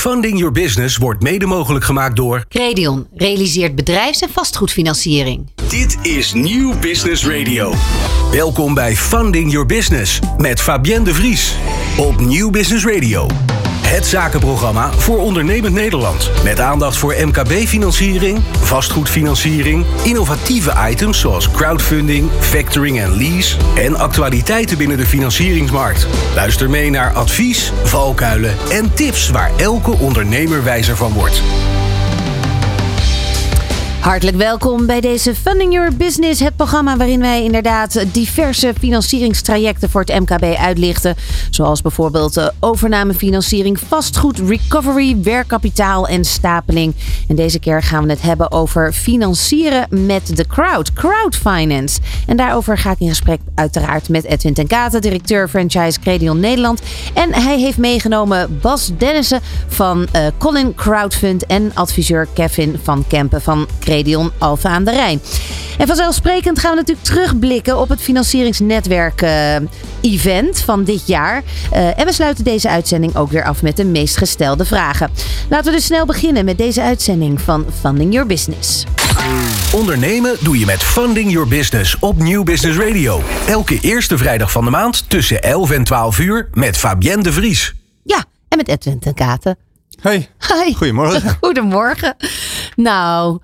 Funding Your Business wordt mede mogelijk gemaakt door. Credion realiseert bedrijfs- en vastgoedfinanciering. Dit is Nieuw Business Radio. Welkom bij Funding Your Business met Fabienne de Vries op Nieuw Business Radio. Het zakenprogramma voor ondernemend Nederland. Met aandacht voor MKB-financiering, vastgoedfinanciering, innovatieve items zoals crowdfunding, factoring en lease en actualiteiten binnen de financieringsmarkt. Luister mee naar advies, valkuilen en tips waar elke ondernemer wijzer van wordt. Hartelijk welkom bij deze Funding Your Business, het programma waarin wij inderdaad diverse financieringstrajecten voor het MKB uitlichten. Zoals bijvoorbeeld de overnamefinanciering, vastgoed, recovery, werkkapitaal en stapeling. En deze keer gaan we het hebben over financieren met de crowd, crowdfinance. En daarover ga ik in gesprek uiteraard met Edwin ten Kate, directeur franchise Credion Nederland. En hij heeft meegenomen Bas Dennissen van uh, Colin Crowdfund en adviseur Kevin van Kempen van Credion Alphen aan de Rijn. En vanzelfsprekend gaan we natuurlijk terugblikken op het financieringsnetwerk-event uh, van dit jaar. Uh, en we sluiten deze uitzending ook weer af met de meest gestelde vragen. Laten we dus snel beginnen met deze uitzending van Funding Your Business. Ondernemen doe je met Funding Your Business op Nieuw Business Radio. Elke eerste vrijdag van de maand tussen 11 en 12 uur met Fabienne de Vries. Ja, en met Edwin ten Katen. Hey. Hi. Goedemorgen. Goedemorgen. Nou,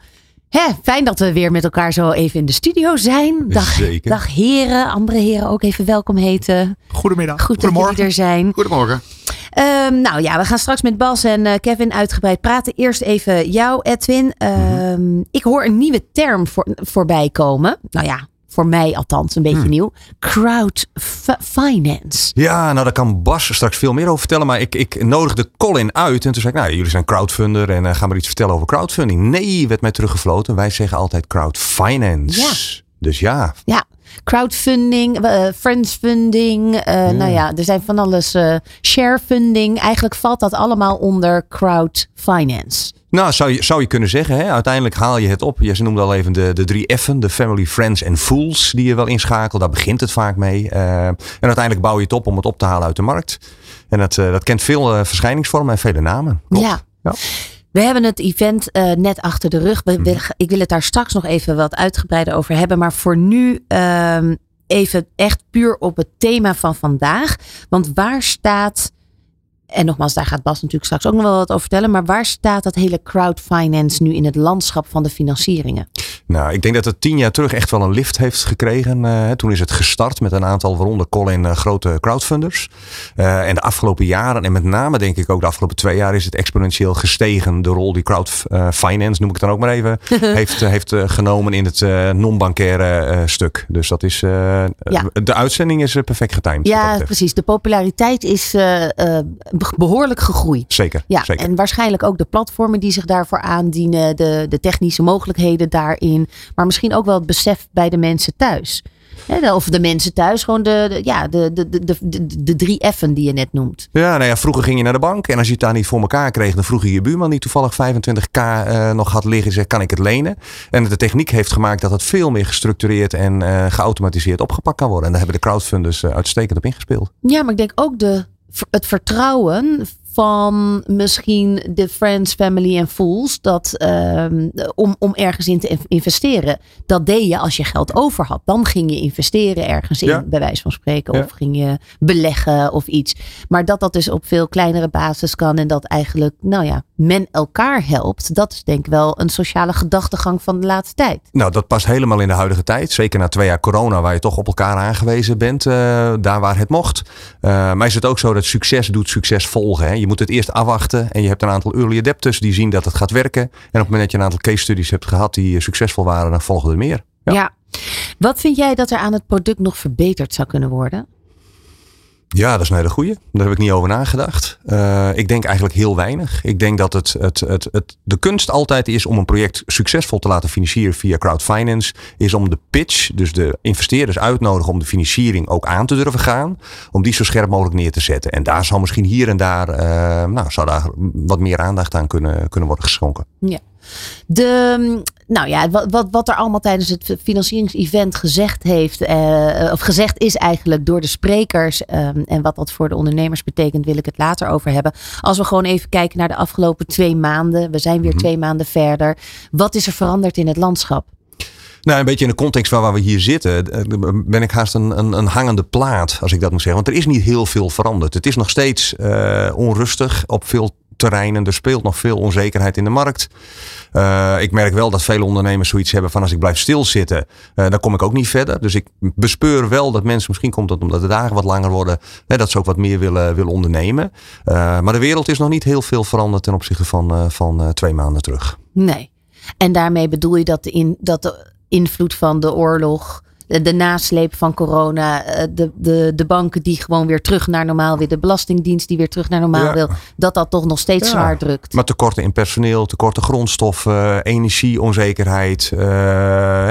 hè, fijn dat we weer met elkaar zo even in de studio zijn. Dag, Zeker. dag heren, andere heren ook even welkom heten. Goedemiddag. Goed dat jullie er zijn. Goedemorgen. Um, nou ja, we gaan straks met Bas en uh, Kevin uitgebreid praten. Eerst even jou, Edwin. Um, mm-hmm. Ik hoor een nieuwe term voor, voorbij komen. Nou ja, voor mij althans een beetje hmm. nieuw. Crowdfinance. Ja, nou daar kan Bas straks veel meer over vertellen. Maar ik, ik nodigde Colin uit. En toen zei ik, nou jullie zijn crowdfunder. En uh, gaan maar iets vertellen over crowdfunding. Nee, werd mij teruggefloten. Wij zeggen altijd crowdfinance. Ja. Dus ja. Ja, crowdfunding, uh, friendsfunding. Uh, ja. Nou ja, er zijn van alles. Uh, sharefunding. Eigenlijk valt dat allemaal onder crowdfinance. Nou, zou je, zou je kunnen zeggen. Hè? Uiteindelijk haal je het op. Je noemde al even de, de drie F'en. De family, friends en fools. Die je wel inschakelt. Daar begint het vaak mee. Uh, en uiteindelijk bouw je het op om het op te halen uit de markt. En dat, uh, dat kent veel uh, verschijningsvormen en vele namen. Ja. ja. We hebben het event net achter de rug. We, we, ik wil het daar straks nog even wat uitgebreider over hebben. Maar voor nu uh, even echt puur op het thema van vandaag. Want waar staat. En nogmaals, daar gaat Bas natuurlijk straks ook nog wel wat over vertellen. Maar waar staat dat hele crowdfinance nu in het landschap van de financieringen? Nou, ik denk dat het tien jaar terug echt wel een lift heeft gekregen. Uh, toen is het gestart met een aantal, waaronder Colin, uh, grote crowdfunders. Uh, en de afgelopen jaren, en met name denk ik ook de afgelopen twee jaar, is het exponentieel gestegen. De rol die crowdfinance, noem ik het dan ook maar even, heeft, heeft genomen in het non-bankaire stuk. Dus dat is, ja. de uitzending is perfect getimed. Ja, precies. De populariteit is behoorlijk gegroeid. Zeker. Ja, zeker. en waarschijnlijk ook de platformen die zich daarvoor aandienen, de, de technische mogelijkheden daarin, maar misschien ook wel het besef bij de mensen thuis. Of de mensen thuis, gewoon de, de ja, de, de, de, de, de drie F'en die je net noemt. Ja, nou ja, vroeger ging je naar de bank en als je het daar niet voor elkaar kreeg, dan vroeg je je buurman die toevallig 25k uh, nog had liggen, zei kan ik het lenen? En de techniek heeft gemaakt dat het veel meer gestructureerd en uh, geautomatiseerd opgepakt kan worden. En daar hebben de crowdfunders uh, uitstekend op ingespeeld. Ja, maar ik denk ook de, het vertrouwen van misschien de friends, family en fools. Dat, um, om, om ergens in te investeren. Dat deed je als je geld over had. Dan ging je investeren ergens in, ja. bij wijze van spreken. Ja. Of ging je beleggen of iets. Maar dat dat dus op veel kleinere basis kan. En dat eigenlijk, nou ja, men elkaar helpt. Dat is denk ik wel een sociale gedachtegang van de laatste tijd. Nou, dat past helemaal in de huidige tijd. Zeker na twee jaar corona, waar je toch op elkaar aangewezen bent. Uh, daar waar het mocht. Uh, maar is het ook zo dat succes doet succes volgen. Hè? Je moet het eerst afwachten. En je hebt een aantal early adapters die zien dat het gaat werken. En op het moment dat je een aantal case studies hebt gehad die succesvol waren, dan volgen er meer. Ja. ja. Wat vind jij dat er aan het product nog verbeterd zou kunnen worden? Ja, dat is een hele goeie. Daar heb ik niet over nagedacht. Uh, ik denk eigenlijk heel weinig. Ik denk dat het, het, het, het, de kunst altijd is om een project succesvol te laten financieren via crowdfinance. Is om de pitch, dus de investeerders uitnodigen om de financiering ook aan te durven gaan. Om die zo scherp mogelijk neer te zetten. En daar zal misschien hier en daar, uh, nou, zou daar wat meer aandacht aan kunnen, kunnen worden geschonken. Ja. De, nou ja, wat, wat, wat er allemaal tijdens het financieringsevent gezegd heeft, eh, of gezegd is eigenlijk door de sprekers. ehm, en wat dat voor de ondernemers betekent, wil ik het later over hebben. Als we gewoon even kijken naar de afgelopen twee maanden. We zijn weer Mhm. twee maanden verder. Wat is er veranderd in het landschap? Nou, een beetje in de context van waar we hier zitten, eh, ben ik haast een, een, een hangende plaat, als ik dat moet zeggen. Want er is niet heel veel veranderd. Het is nog steeds eh, onrustig op veel terreinen. Er speelt nog veel onzekerheid in de markt. Eh, ik merk wel dat veel ondernemers zoiets hebben van als ik blijf stilzitten, eh, dan kom ik ook niet verder. Dus ik bespeur wel dat mensen, misschien komt dat omdat de dagen wat langer worden, hè, dat ze ook wat meer willen, willen ondernemen. Eh, maar de wereld is nog niet heel veel veranderd ten opzichte van, van twee maanden terug. Nee. En daarmee bedoel je dat in, dat de invloed van de oorlog, de, de nasleep van corona, eh, de, de, de banken die gewoon weer terug naar normaal willen, de belastingdienst die weer terug naar normaal Ja. wil, dat dat toch nog steeds Ja. zwaar drukt. Maar tekorten in personeel, tekorten grondstoffen, energieonzekerheid. eh,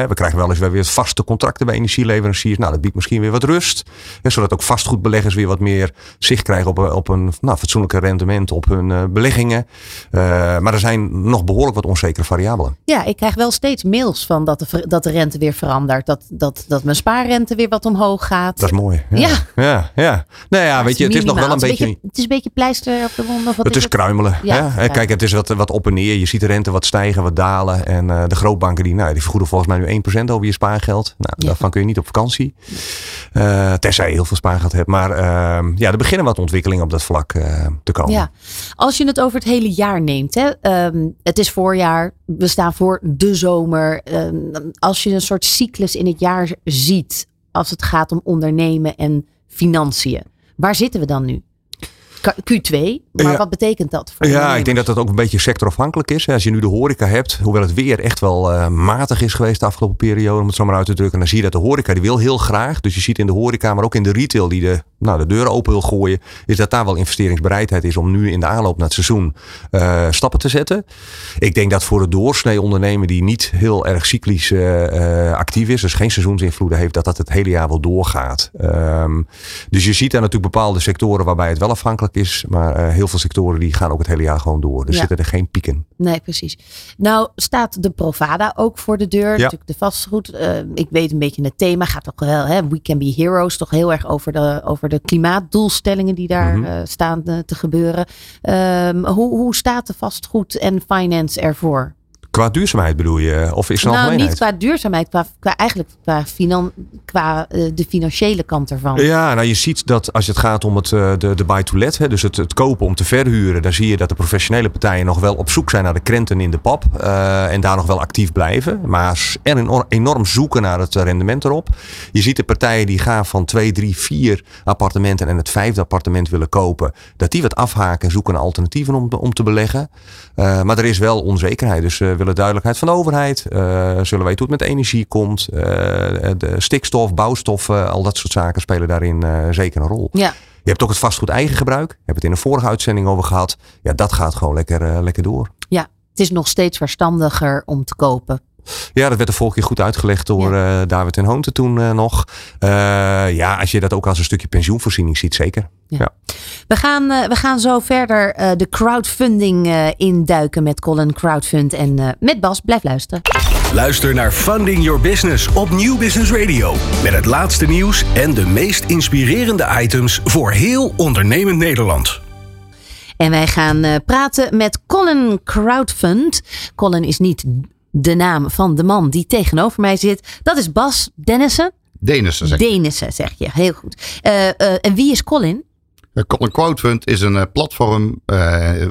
we krijgen wel eens weer vaste contracten bij energieleveranciers. Nou, dat biedt misschien weer wat rust. Hè, zodat ook vastgoedbeleggers weer wat meer zicht krijgen op, op een nou, fatsoenlijke rendement op hun eh, beleggingen. Eh, maar er zijn nog behoorlijk wat onzekere variabelen. Ja, ik krijg wel steeds mails van dat de, dat de rente weer verandert. Dat, dat, dat mijn spaarrente weer wat omhoog gaat. Dat is mooi. Ja. Ja. Ja, ja. Nou ja, weet je, het is nog wel een beetje... Het is een beetje pleister op de wond. Of wat Het is kruimelen. Ja. Kijk, het is wat, wat op en neer. Je ziet de rente wat stijgen, wat dalen. En eh, de grootbanken die, nou, die vergoeden volgens mij nu 1% over je spaargeld. Nou, Ja. daarvan kun je niet op vakantie. Tenzij je heel veel spaargeld hebt. Maar ehm, ja, er beginnen wat ontwikkelingen op dat vlak eh, te komen. Ja, als je het over het hele jaar neemt. Hè, ehm, het is voorjaar, we staan voor de zomer. ehm, als je een soort cyclus in het jaar ziet als het gaat om ondernemen en financiën. Waar zitten we dan nu? K- Q2, maar Ja. wat betekent dat voor Ja, ik denk dat dat ook een beetje sectorafhankelijk is. Als je nu de horeca hebt, hoewel het weer echt wel eh, matig is geweest de afgelopen periode, om het zo maar uit te drukken, dan zie je dat de horeca die wil heel graag. Dus je ziet in de horeca, maar ook in de retail die de, nou, de deuren open wil gooien, is dat daar wel investeringsbereidheid is om nu in de aanloop naar het seizoen eh, stappen te zetten. Ik denk dat voor de doorsnee ondernemer die niet heel erg cyclisch eh, actief is, dus geen seizoensinvloeden heeft, dat dat het hele jaar wel doorgaat. Ehm, dus je ziet daar natuurlijk bepaalde sectoren waarbij het wel afhankelijk is, maar eh, heel veel sectoren die gaan ook het hele jaar gewoon door. Ja. zitten er geen pieken. Nee, precies. Nou staat de Provada ook voor de deur. Natuurlijk de vastgoed. Eh, ik weet een beetje het thema gaat toch wel. Hè, We Can Be Heroes. Toch heel erg over de, over de klimaatdoelstellingen die daar Mhm. eh, staan te gebeuren. Ehm, hoe, hoe staat de vastgoed en finance ervoor? Qua duurzaamheid bedoel je? Of is er nou, algemeenheid? niet qua duurzaamheid. Qua, qua, eigenlijk qua, finan, qua eh, de financiële kant ervan. Ja, nou je ziet dat als het gaat om het, eh, de, de buy-to-let, hè, dus het, het kopen om te verhuren, dan zie je dat de professionele partijen nog wel op zoek zijn naar de krenten in de pap eh, en daar nog wel actief blijven, maar er enorm, zoeken naar het rendement erop. Je ziet de partijen die gaan van twee, drie, vier appartementen en het vijfde appartement willen kopen, dat die wat afhaken en zoeken naar alternatieven om, om te beleggen. Maar er is wel onzekerheid, dus we willen duidelijkheid van de overheid, eh, zullen weten hoe het met energie komt, eh, de stikstof, bouwstoffen, al dat soort zaken spelen daarin eh, zeker een rol. Ja. Je hebt ook het vastgoed eigen gebruik. We hebben het in de vorige uitzending over gehad. Ja, dat gaat gewoon lekker, lekker door. ja, het is nog steeds verstandiger om te kopen. Ja, dat werd de vorige keer goed uitgelegd door eh, David en Hoonte toen eh, nog. Eh, ja, als je dat ook als een stukje pensioenvoorziening ziet, zeker. Ja. Ja. We gaan, eh, we gaan zo verder eh, de crowdfunding eh, induiken met Colin Crowdfund en eh, met Bas. Blijf luisteren. Luister naar Funding Your Business op Nieuw Business Radio. Met het laatste nieuws en de meest inspirerende items voor heel ondernemend Nederland. En wij gaan eh, praten met Colin Crowdfund. Colin is niet de naam van de man die tegenover mij zit. Dat is Bas Dennissen. Denissen zeg ik. Denissen zeg je, heel goed. Eh, eh, en wie is Colin? Eh, Colin Crowdfund is een platform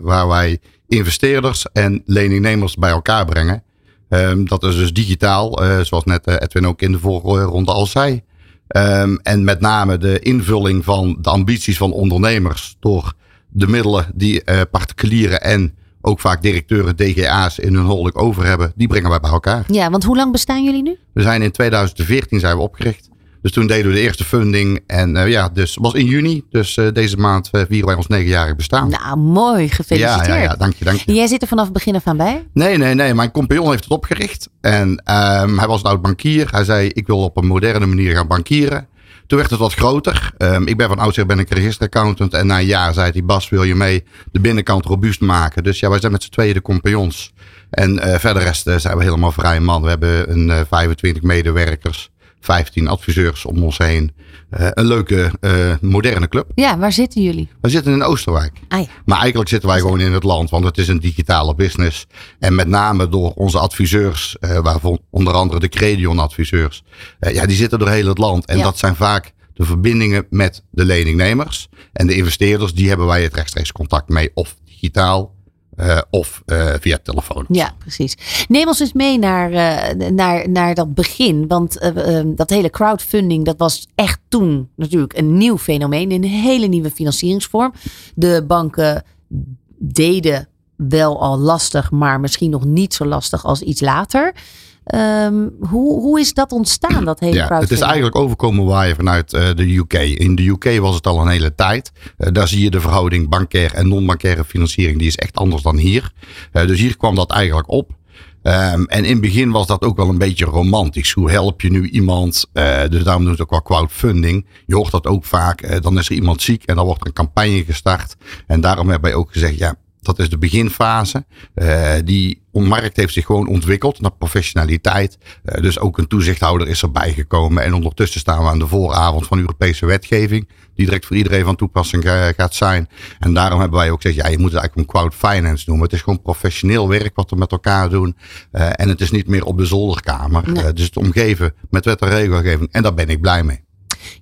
waar wij investeerders en leningnemers bij elkaar brengen. Ehm, dat is dus digitaal, zoals net Edwin ook in de vorige ronde al zei. Ehm, en met name de invulling van de ambities van ondernemers door de middelen die particulieren en ook vaak directeuren DGA's in hun holding over hebben, die brengen wij bij elkaar. Ja, want hoe lang bestaan jullie nu? We zijn in 2014 zijn we opgericht. Dus toen deden we de eerste funding. En eh, ja, dus was in juni. Dus eh, deze maand eh, vieren wij ons negenjarig bestaan. Nou, mooi, gefeliciteerd. ja, ja, dank je, dank je. Jij zit er vanaf het begin af aan bij? Nee, nee, nee. Mijn compagnon heeft het opgericht. En ehm, hij was een oud bankier. Hij zei, ik wil op een moderne manier gaan bankieren. Toen werd het wat groter. Ehm, ik ben van oudsher ben ik registeraccountant. En na een jaar zei hij, Bas, wil je mee de binnenkant robuust maken? Dus ja, wij zijn met z'n tweeën de compagnons. En uh, verder rest uh, zijn we helemaal vrij man. We hebben een uh, 25 medewerkers, 15 adviseurs om ons heen. Uh, een leuke, uh, moderne club. Ja, waar zitten jullie? We zitten in Oosterwijk. Ah, ja. Maar eigenlijk zitten wij gewoon in het land, want het is een digitale business. En met name door onze adviseurs, uh, waarvan onder andere de Credion-adviseurs, ja, die zitten door heel het land. En Ja. dat zijn vaak de verbindingen met de leningnemers. En de investeerders, die hebben wij het rechtstreeks contact mee, of digitaal, uh, of uh, via telefoon. Ja, precies. Neem ons eens mee naar, uh, naar, naar dat begin. Want uh, dat hele crowdfunding, dat was echt toen natuurlijk een nieuw fenomeen. Een hele nieuwe financieringsvorm. De banken deden wel al lastig, maar misschien nog niet zo lastig als iets later. Um, hoe, hoe is dat ontstaan, dat hele ja, Het is eigenlijk overkomen waaien vanuit uh, de UK. In de UK was het al een hele tijd. Uh, daar zie je de verhouding bankair en non-bankaire financiering. Die is echt anders dan hier. Uh, dus hier kwam dat eigenlijk op. Um, en in het begin was dat ook wel een beetje romantisch. Hoe help je nu iemand? Uh, dus daarom doen ze het ook wel crowdfunding. Je hoort dat ook vaak. Uh, dan is er iemand ziek en dan wordt er een campagne gestart. En daarom hebben wij ook gezegd, ja, dat is de beginfase. Uh, die markt heeft zich gewoon ontwikkeld naar professionaliteit. Uh, dus ook een toezichthouder is erbij gekomen. En ondertussen staan we aan de vooravond van Europese wetgeving. Die direct voor iedereen van toepassing uh, gaat zijn. En daarom hebben wij ook gezegd, ja, je moet het eigenlijk een crowd finance noemen. Het is gewoon professioneel werk wat we met elkaar doen. En het is niet meer op de zolderkamer. Nee. dus het omgeven met wet en regelgeving. En daar ben ik blij mee.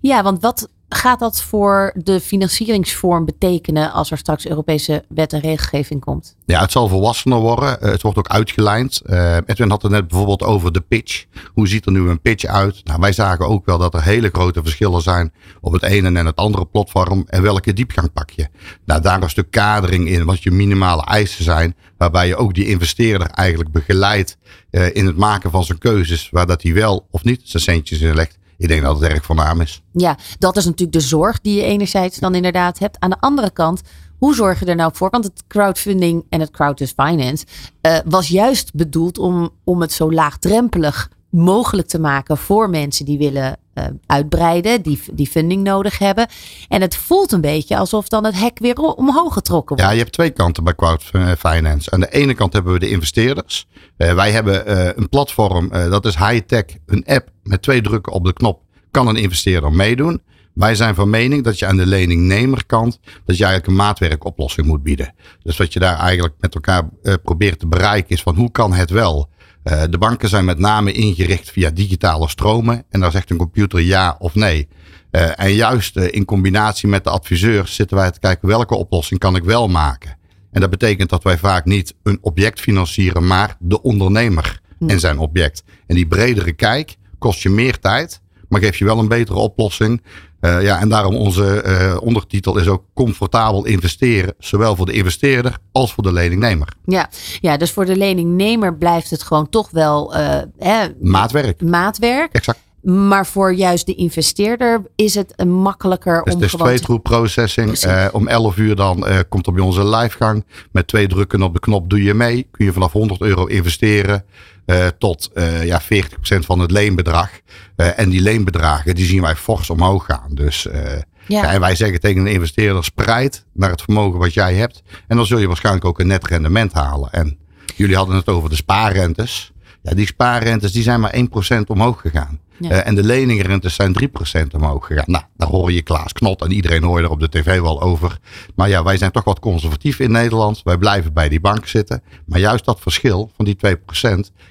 Ja, want wat gaat dat voor de financieringsvorm betekenen als er straks Europese wet en regelgeving komt? Ja, het zal volwassener worden. Uh, het wordt ook uitgelijnd. Uh, Edwin had het net bijvoorbeeld over de pitch. Hoe ziet er nu een pitch uit? Nou, wij zagen ook wel dat er hele grote verschillen zijn op het ene en het andere platform. En welke diepgang pak je? Nou, daar een stuk kadering in, wat je minimale eisen zijn. Waarbij je ook die investeerder eigenlijk begeleidt uh, in het maken van zijn keuzes. Waar dat hij wel of niet zijn centjes in legt. Ik denk dat het erg voornaam is. Ja, dat is natuurlijk de zorg die je enerzijds dan inderdaad hebt. Aan de andere kant, hoe zorg je er nou voor? Want het crowdfunding en het crowd finance uh, was juist bedoeld om, om het zo laagdrempelig mogelijk te maken voor mensen die willen uh, uitbreiden, die, die funding nodig hebben. En het voelt een beetje alsof dan het hek weer omhoog getrokken wordt. Ja, je hebt twee kanten bij crowdfinance. Aan de ene kant hebben we de investeerders. Uh, wij hebben een platform, dat is high-tech, een app met twee drukken op de knop. Kan een investeerder meedoen. Wij zijn van mening dat je aan de leningnemerkant, dat je eigenlijk een maatwerkoplossing moet bieden. Dus wat je daar eigenlijk met elkaar probeert te bereiken is van hoe kan het wel? Uh, de banken zijn met name ingericht via digitale stromen. En daar zegt een computer ja of nee. Uh, en juist uh, in combinatie met de adviseurs zitten wij te kijken welke oplossing kan ik wel maken. En dat betekent dat wij vaak niet een object financieren, maar de ondernemer Hm. en zijn object. En die bredere kijk kost je meer tijd, maar geeft je wel een betere oplossing. Uh, ja, en daarom onze uh, ondertitel is ook comfortabel investeren. Zowel voor de investeerder als voor de leningnemer. Ja, ja dus voor de leningnemer blijft het gewoon toch wel uh, hè, maatwerk. maatwerk. Exact. Maar voor juist de investeerder is het een makkelijker dus om het is twee te... processing. Uh, om 11 uur dan uh, komt er bij onze livegang. Met twee drukken op de knop doe je mee. Kun je vanaf 100 euro investeren. Uh, tot ja, 40% van het leenbedrag. en die leenbedragen die zien wij fors omhoog gaan. Dus ja. Ja, en wij zeggen tegen een investeerder spreid naar het vermogen wat jij hebt. En dan zul je waarschijnlijk ook een net rendement halen. En jullie hadden het over de spaarrentes. Ja, die spaarrentes die zijn maar 1% omhoog gegaan. Uh, en de leningrentes zijn 3% omhoog gegaan. Nou, daar hoor je Klaas Knot en iedereen hoor je er op de tv wel over. Maar ja, wij zijn toch wat conservatief in Nederland. Wij blijven bij die bank zitten. Maar juist dat verschil van die 2%,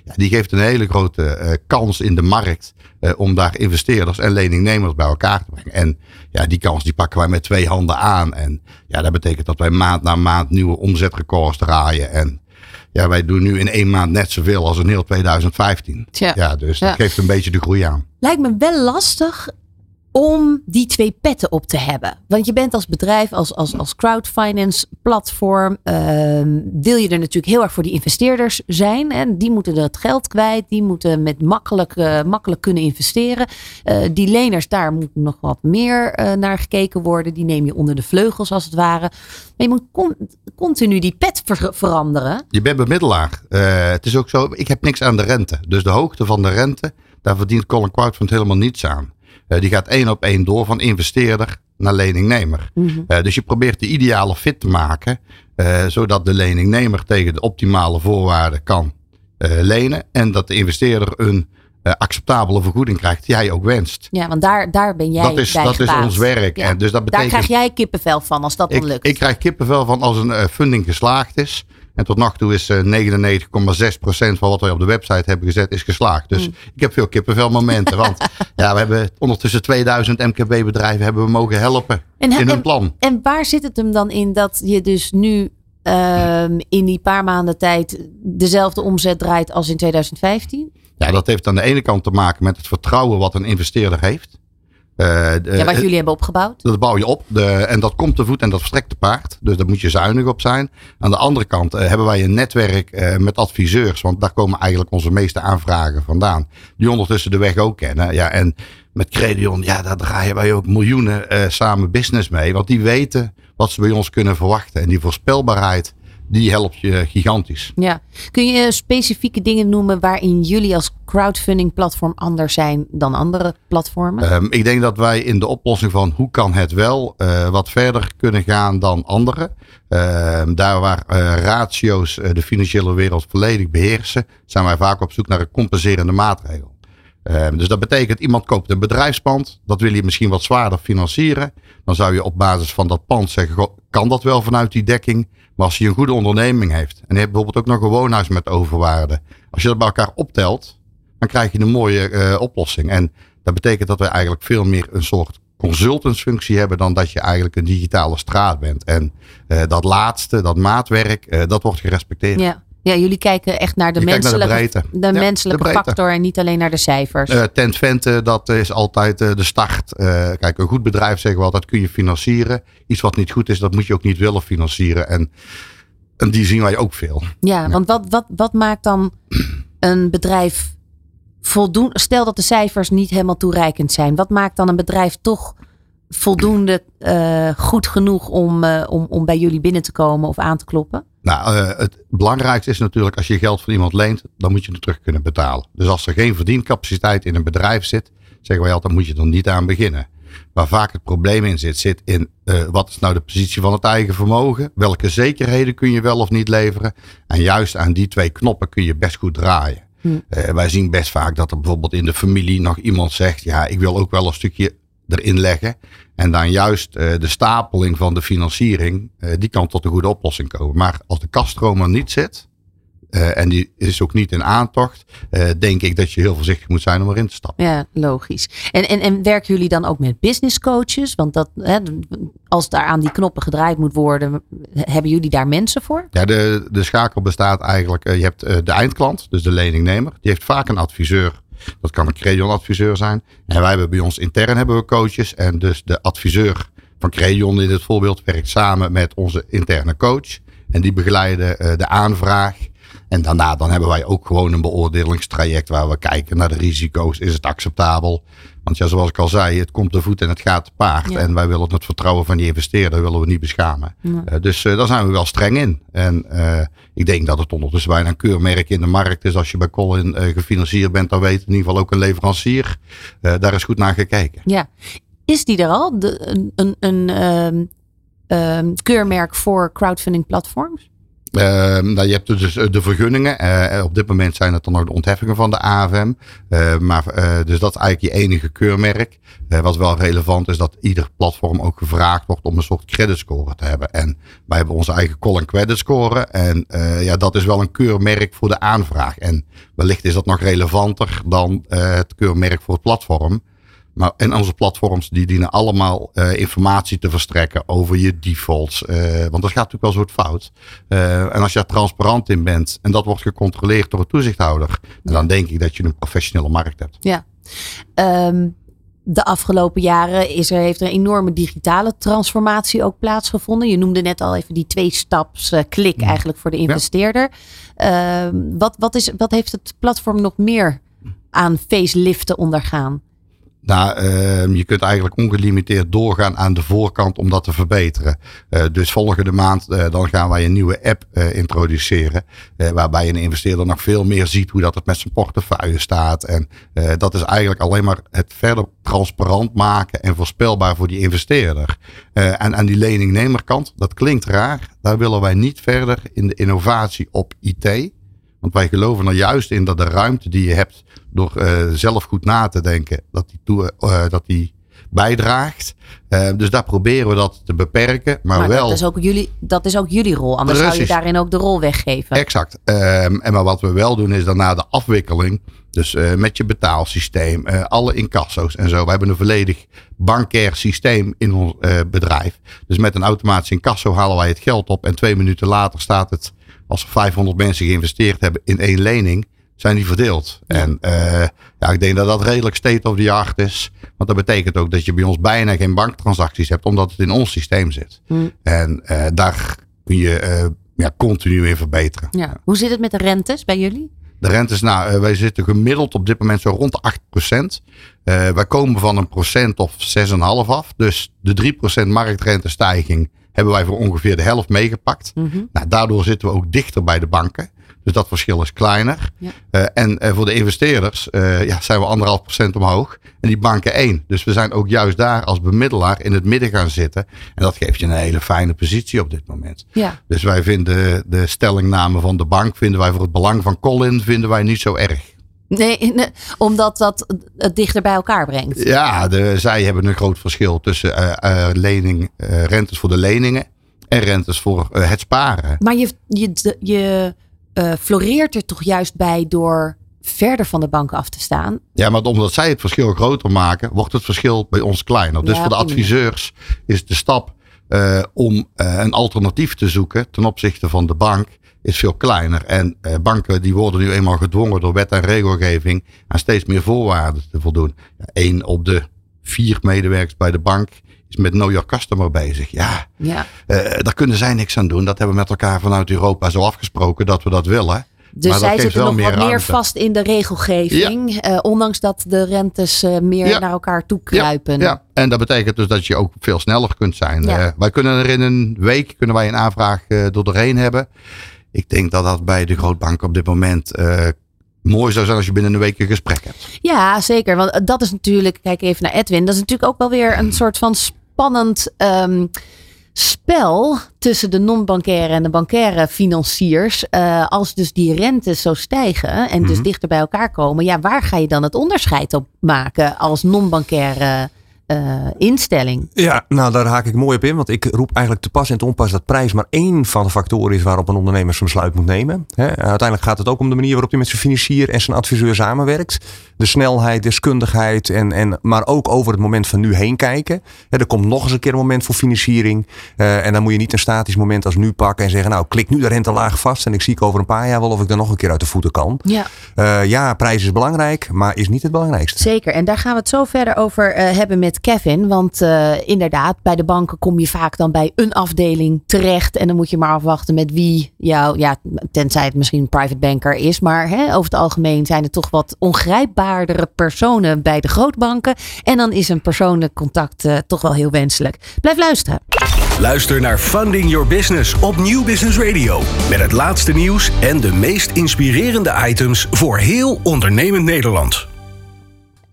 ja, die geeft een hele grote uh, kans in de markt uh, om daar investeerders en leningnemers bij elkaar te brengen. En ja, die kans die pakken wij met twee handen aan. En ja, dat betekent dat wij maand na maand nieuwe omzetrecords draaien. En ja, wij doen nu in één maand net zoveel als in heel 2015. Tja. Ja, dus dat Ja. geeft een beetje de groei aan. Lijkt me wel lastig om die twee petten op te hebben. Want je bent als bedrijf, als, als, als crowdfinance platform, ehm, wil je er natuurlijk heel erg voor die investeerders zijn. En die moeten het geld kwijt, die moeten met makkelijk, eh, makkelijk kunnen investeren. Eh, die leners, daar moet nog wat meer eh, naar gekeken worden. Die neem je onder de vleugels als het ware. Maar je moet con- continu die pet ver- veranderen. Je bent bemiddelaar. Het is ook zo, ik heb niks aan de rente. Dus de hoogte van de rente, daar verdient Colin Crowdfund helemaal niets aan. Die gaat één op één door van investeerder naar leningnemer. Mhm. dus je probeert de ideale fit te maken, zodat de leningnemer tegen de optimale voorwaarden kan lenen en dat de investeerder een acceptabele vergoeding krijgt die hij ook wenst. Ja, want daar, daar ben jij dat is, bij dat is ons werk. Ja. En dus dat betekent, Daar krijg jij kippenvel van als dat dan ik, lukt. ik krijg kippenvel van als een eh, funding geslaagd is. En tot nog toe is eh, 99,6% van wat wij op de website hebben gezet is geslaagd. Dus Mm. ik heb veel kippenvel momenten. want ja, we hebben ondertussen 2000 MKB bedrijven hebben we mogen helpen En- in hun plan. En waar zit het hem dan in dat je dus nu ehm, in die paar maanden tijd dezelfde omzet draait als in 2015? Ja, dat heeft aan de ene kant te maken met het vertrouwen wat een investeerder heeft. Eh, de- ja, wat jullie hebben opgebouwd? Dat bouw je op de, en dat komt te voet en dat verstrekt te paard. Dus daar moet je zuinig op zijn. Aan de andere kant eh, hebben wij een netwerk eh, met adviseurs. Want daar komen eigenlijk onze meeste aanvragen vandaan. Die ondertussen de weg ook kennen. Ja, en met Credion, ja, daar draaien wij ook miljoenen eh, samen business mee. Want die weten wat ze bij ons kunnen verwachten. En die voorspelbaarheid, die helpt je gigantisch. Ja. Kun je specifieke dingen noemen waarin jullie als crowdfunding platform anders zijn dan andere platformen? Ehm, ik denk dat wij in de oplossing van hoe kan het wel eh, wat verder kunnen gaan dan anderen. Ehm, daar waar eh, ratio's eh, de financiële wereld volledig beheersen, zijn wij vaak op zoek naar een compenserende maatregel. Ehm, dus dat betekent iemand koopt een bedrijfspand, dat wil je misschien wat zwaarder financieren. Dan zou je op basis van dat pand zeggen, kan dat wel vanuit die dekking? Maar als je een goede onderneming heeft en je hebt bijvoorbeeld ook nog een woonhuis met overwaarde. Als je dat bij elkaar optelt, dan krijg je een mooie eh, oplossing. En dat betekent dat we eigenlijk veel meer een soort consultantsfunctie hebben dan dat je eigenlijk een digitale straat bent. En eh, dat laatste, dat maatwerk, eh, dat wordt gerespecteerd. ja. Ja, jullie kijken echt naar de Je kijkt naar de menselijke, de Ja, menselijke de factor en niet alleen naar de cijfers. Eh Tent Vente, dat is altijd eh, de start. Eh, kijk, een goed bedrijf zeggen we altijd kun je financieren. Iets wat niet goed is, dat moet je ook niet willen financieren. En, en die zien wij ook veel. Ja, want wat, wat, wat maakt dan een bedrijf voldoende? Stel dat de cijfers niet helemaal toereikend zijn. Wat maakt dan een bedrijf toch voldoende eh, goed genoeg om, eh, om, om bij jullie binnen te komen of aan te kloppen? Nou, eh, het belangrijkste is natuurlijk als je geld van iemand leent, dan moet je het terug kunnen betalen. Dus als er geen verdiencapaciteit in een bedrijf zit, zeggen wij altijd, moet je er niet aan beginnen. Waar vaak het probleem in zit, zit in wat is nou de positie van het eigen vermogen? Welke zekerheden kun je wel of niet leveren? En juist aan die twee knoppen kun je best goed draaien. Hm. Wij zien best vaak dat er bijvoorbeeld in de familie nog iemand zegt, ja, ik wil ook wel een stukje erin leggen. En dan juist eh, de stapeling van de financiering, eh, die kan tot een goede oplossing komen. Maar als de kaststroom er niet zit, eh, en die is ook niet in aantocht, denk ik dat je heel voorzichtig moet zijn om erin te stappen. Ja, logisch. En, en, en werken jullie dan ook met business coaches? Want dat, hè, als daar aan die knoppen gedraaid moet worden, hebben jullie daar mensen voor? Ja, de, de schakel bestaat eigenlijk, je hebt de eindklant, dus de leningnemer, die heeft vaak een adviseur. Dat kan een Credion adviseur zijn. En wij hebben bij ons intern hebben we coaches. En dus de adviseur van Credion in dit voorbeeld werkt samen met onze interne coach. En die begeleiden eh, de aanvraag. En daarna dan hebben wij ook gewoon een beoordelingstraject waar we kijken naar de risico's. Is het acceptabel? Want ja, zoals ik al zei, het komt te voet en het gaat te paard. Ja. En wij willen het vertrouwen van die investeerder willen we niet beschamen. Ja. Eh, dus eh, daar zijn we wel streng in. En eh, ik denk dat het ondertussen bijna een keurmerk in de markt is. Als je bij Colin gefinancierd bent, dan weet in ieder geval ook een leverancier. daar is goed naar gekeken. Ja. Is die er al? De, een een, een ehm, ehm, keurmerk voor crowdfunding platforms? Ehm, nou, je hebt dus eh, de vergunningen. Eh, op dit moment zijn het dan ook de ontheffingen van de AFM. Eh, maar, eh, dus dat is eigenlijk je enige keurmerk. Eh, wat wel relevant is dat ieder platform ook gevraagd wordt om een soort creditscore te hebben. En wij hebben onze eigen and credit score. En eh, ja, dat is wel een keurmerk voor de aanvraag. En wellicht is dat nog relevanter dan eh, het keurmerk voor het platform. Maar, en onze platforms die dienen allemaal eh, informatie te verstrekken over je defaults. eh, want dat gaat natuurlijk wel soort fout. Eh, en als je er transparant in bent en dat wordt gecontroleerd door een toezichthouder. Dan denk ik dat je een professionele markt hebt. Ja. Ehm, de afgelopen jaren is er, heeft er een enorme digitale transformatie ook plaatsgevonden. Je noemde net al even die twee-staps klik eigenlijk voor de investeerder. Ehm, wat, wat, is, wat heeft het platform nog meer aan faceliften ondergaan? Nou, uh, je kunt eigenlijk ongelimiteerd doorgaan aan de voorkant om dat te verbeteren. Uh, dus volgende maand uh, dan gaan wij een nieuwe app introduceren. waarbij een investeerder nog veel meer ziet hoe dat het met zijn portefeuille staat. En dat is eigenlijk alleen maar het verder transparant maken en voorspelbaar voor die investeerder. en aan die leningnemerkant, dat klinkt raar. Daar willen wij niet verder in de innovatie op IT. Want wij geloven er juist in dat de ruimte die je hebt door uh, zelf goed na te denken, dat die, toe, uh, dat die bijdraagt. Uh, dus daar proberen we dat te beperken. Maar, maar wel. Dat is, ook jullie, dat is ook jullie rol. Anders Precies. zou je daarin ook de rol weggeven. Exact. Um, en maar wat we wel doen is daarna de afwikkeling. Dus uh, met je betaalsysteem, uh, alle incasso's en zo. We hebben een volledig bankair systeem in ons bedrijf. Dus met een automatisch incasso halen wij het geld op. En twee minuten later staat het als er 500 mensen geïnvesteerd hebben in één lening, zijn die verdeeld. En uh, ja, ik denk dat dat redelijk state of the art is. Want dat betekent ook dat je bij ons bijna geen banktransacties hebt, omdat het in ons systeem zit. Hmm. En uh, daar kun je uh, ja, continu in verbeteren. Ja. Hoe zit het met de rentes bij jullie? De rentes, nou, wij zitten gemiddeld op dit moment zo rond de 8%. Uh, wij komen van een procent of 6,5 af. Dus de 3% marktrentestijging hebben wij voor ongeveer de helft meegepakt. Mm -hmm. nou, daardoor zitten we ook dichter bij de banken. Dus dat verschil is kleiner. Ja. Uh, en uh, voor de investeerders uh, ja, zijn we anderhalf procent omhoog. En die banken één. Dus we zijn ook juist daar als bemiddelaar in het midden gaan zitten. En dat geeft je een hele fijne positie op dit moment. Ja. Dus wij vinden de stellingname van de bank, vinden wij voor het belang van Colin, vinden wij niet zo erg. Nee, nee, omdat dat het dichter bij elkaar brengt. Ja, de, zij hebben een groot verschil tussen uh, uh, lening, uh, rentes voor de leningen en rentes voor het sparen. Maar je, je, je floreert er toch juist bij door verder van de bank af te staan. Ja, maar omdat zij het verschil groter maken, wordt het verschil bij ons kleiner. Dus voor de adviseurs is de stap om een alternatief te zoeken ten opzichte van de bank is veel kleiner. En eh, banken die worden nu eenmaal gedwongen door wet en regelgeving aan steeds meer voorwaarden te voldoen. Eén op de vier medewerkers bij de bank is met Know Your Customer bezig. Ja, ja. Uh, daar kunnen zij niks aan doen. Dat hebben we met elkaar vanuit Europa zo afgesproken dat we dat willen. Dus zij zitten nog wat meer vast in de regelgeving. Ja. Uh, ondanks dat de rentes uh, meer ja. naar elkaar toe kruipen. Ja. ja. en dat betekent dus dat je ook veel sneller kunt zijn. Uh, wij kunnen er in een week kunnen wij een aanvraag door doorheen hebben ik denk dat dat bij de grootbanken op dit moment uh, mooi zou zijn als je binnen een week een gesprek hebt. Ja, zeker. Want dat is natuurlijk, kijk even naar Edwin, dat is natuurlijk ook wel weer een soort van spannend um, spel tussen de non-bankaire en de bankaire financiers. Uh, als dus die rentes zo stijgen en dus mm dichter bij elkaar komen, ja, waar ga je dan het onderscheid op maken als non-bankaire uh, instelling. Ja, nou daar haak ik mooi op in. Want ik roep eigenlijk te pas en te onpas dat prijs maar één van de factoren is waarop een ondernemer zijn besluit moet nemen. uiteindelijk gaat het ook om de manier waarop hij met zijn financier en zijn adviseur samenwerkt. De snelheid, deskundigheid en, en maar ook over het moment van nu heen kijken. er komt nog eens een keer een moment voor financiering. Uh, en dan moet je niet een statisch moment als nu pakken en zeggen nou klik nu de rente laag vast en ik zie ik over een paar jaar wel of ik er nog een keer uit de voeten kan. Ja, uh, ja prijs is belangrijk, maar is niet het belangrijkste. Zeker en daar gaan we het zo verder over hebben met Kevin. Want uh, inderdaad, bij de banken kom je vaak dan bij een afdeling terecht. En dan moet je maar afwachten met wie jou, ja, tenzij het misschien een private banker is. Maar hè, over het algemeen zijn er toch wat ongrijpbaardere personen bij de grootbanken. En dan is een persoonlijk contact uh, toch wel heel wenselijk. Blijf luisteren. Luister naar Funding Your Business op Nieuw Business Radio. Met het laatste nieuws en de meest inspirerende items voor heel ondernemend Nederland.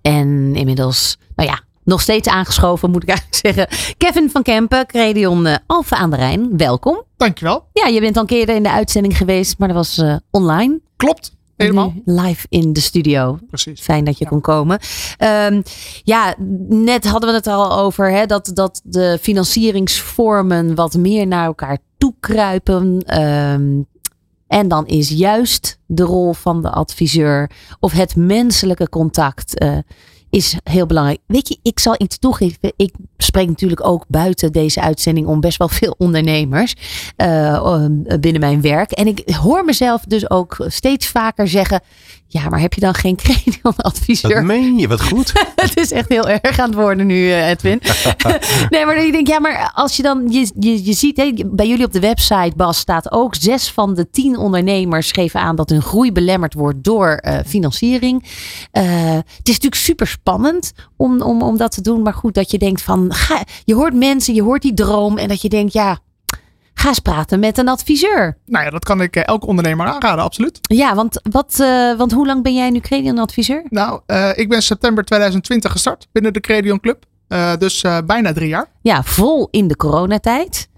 En inmiddels, nou ja, nog steeds aangeschoven, moet ik eigenlijk zeggen. Kevin van Kempen, Credion uh, Alphen aan de Rijn. Welkom. Dankjewel. Ja, je bent al een keer in de uitzending geweest, maar dat was uh, online. Klopt. Helemaal. live in de studio. Precies. Fijn dat je kon komen. Um, ja, net hadden we het al over hè, dat, dat de financieringsvormen wat meer naar elkaar toekruipen. Um, en dan is juist de rol van de adviseur of het menselijke contact. Uh, is heel belangrijk. Weet je, ik zal iets toegeven. Ik spreek natuurlijk ook buiten deze uitzending om best wel veel ondernemers uh, binnen mijn werk. En ik hoor mezelf dus ook steeds vaker zeggen: ja, maar heb je dan geen adviseur? Dat meen je, wat goed. het is echt heel erg aan het worden nu, eh, Edwin. nee, maar ik denk, ja, maar als je dan, je, je, je ziet, hè, bij jullie op de website, Bas, staat ook zes van de tien ondernemers geven aan dat hun groei belemmerd wordt door uh, financiering. Uh, het is natuurlijk super spannend om, om, om dat te doen. Maar goed, dat je denkt van, ga, je hoort mensen, je hoort die droom. En dat je denkt, ja, ga eens praten met een adviseur. Nou ja, dat kan ik elke ondernemer aanraden, absoluut. Ja, want, wat, uh, want hoe lang ben jij nu Credion adviseur? Nou, uh, ik ben september 2020 gestart binnen de Credion Club. Uh, dus bijna drie jaar. Ja, vol in de coronatijd.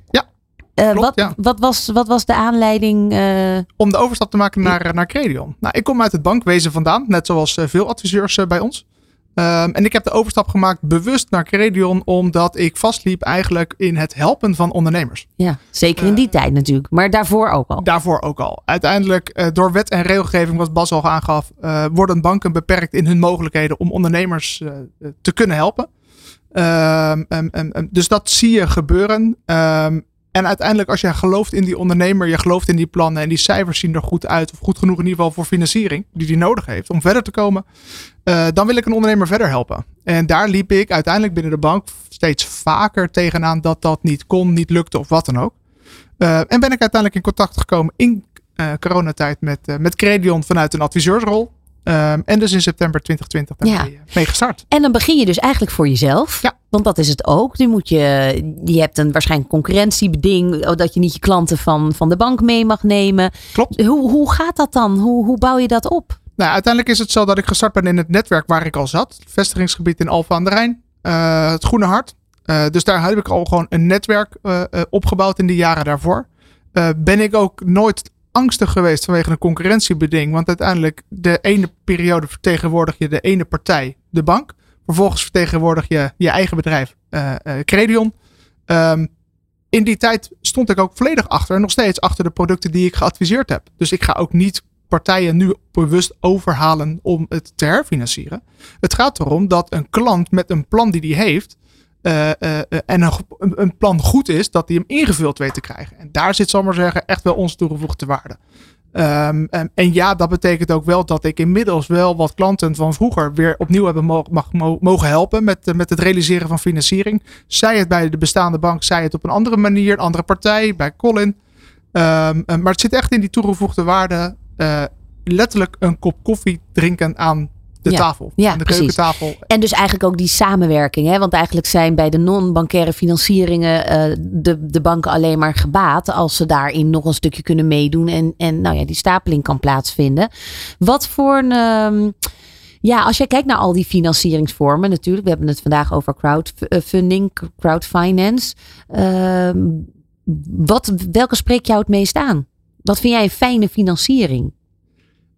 Uh, Klopt, wat, ja. wat, was, wat was de aanleiding? Uh... Om de overstap te maken naar, naar Credion. Nou, ik kom uit het bankwezen vandaan, net zoals veel adviseurs bij ons. Um, en ik heb de overstap gemaakt bewust naar Credion, omdat ik vastliep eigenlijk in het helpen van ondernemers. Ja, zeker in die tijd natuurlijk, maar daarvoor ook al. Daarvoor ook al. Uiteindelijk, door wet en regelgeving, wat Bas al aangaf, worden banken beperkt in hun mogelijkheden om ondernemers te kunnen helpen. Um, um, dus dat zie je gebeuren. En uiteindelijk, als je gelooft in die ondernemer, je gelooft in die plannen en die cijfers zien er goed uit, of goed genoeg in ieder geval voor financiering, die die nodig heeft om verder te komen, uh, dan wil ik een ondernemer verder helpen. En daar liep ik uiteindelijk binnen de bank steeds vaker tegenaan dat dat niet kon, niet lukte of wat dan ook. Uh, en ben ik uiteindelijk in contact gekomen in uh, coronatijd met, met Credion vanuit een adviseursrol. Um, en dus in september 2020 daarmee ja. mee gestart. En dan begin je dus eigenlijk voor jezelf. Ja. Want dat is het ook. Nu moet je, je hebt een waarschijnlijk concurrentiebeding. Dat je niet je klanten van, van de bank mee mag nemen. Klopt. Hoe, hoe gaat dat dan? Hoe, hoe bouw je dat op? Nou, uiteindelijk is het zo dat ik gestart ben in het netwerk waar ik al zat. Vestigingsgebied in Alphen aan de Rijn. Uh, het Groene Hart. Uh, dus daar heb ik al gewoon een netwerk uh, opgebouwd in de jaren daarvoor. ben ik ook nooit angstig geweest vanwege een concurrentiebeding. Want uiteindelijk de ene periode vertegenwoordig je de ene partij, de bank. Vervolgens vertegenwoordig je je eigen bedrijf, uh, uh, Credion. Um, in die tijd stond ik ook volledig achter en nog steeds achter de producten die ik geadviseerd heb. Dus ik ga ook niet partijen nu bewust overhalen om het te herfinancieren. Het gaat erom dat een klant met een plan die hij heeft, uh, uh, en een, een, plan goed is, dat hij hem ingevuld weet te krijgen. En daar zit, zal maar zeggen, echt wel onze toegevoegde waarde. Um, en, en, ja, dat betekent ook wel dat ik inmiddels wel wat klanten van vroeger weer opnieuw hebben mag, mo mogen helpen met, met het realiseren van financiering. Zij het bij de bestaande bank, zij het op een andere manier, een andere partij, bij Colin. Um, maar het zit echt in die toegevoegde waarde. Letterlijk een kop koffie drinken aan de ja. tafel. Ja, de precies. keukentafel. En dus eigenlijk ook die samenwerking. Hè? Want eigenlijk zijn bij de non-bankaire financieringen uh, de, de banken alleen maar gebaat als ze daarin nog een stukje kunnen meedoen en, en nou ja, die stapeling kan plaatsvinden. Wat voor een. Um, ja, als je kijkt naar al die financieringsvormen, natuurlijk. We hebben het vandaag over crowdfunding, crowdfinance. Uh, wat, welke spreekt jou het meest aan? Wat vind jij een fijne financiering?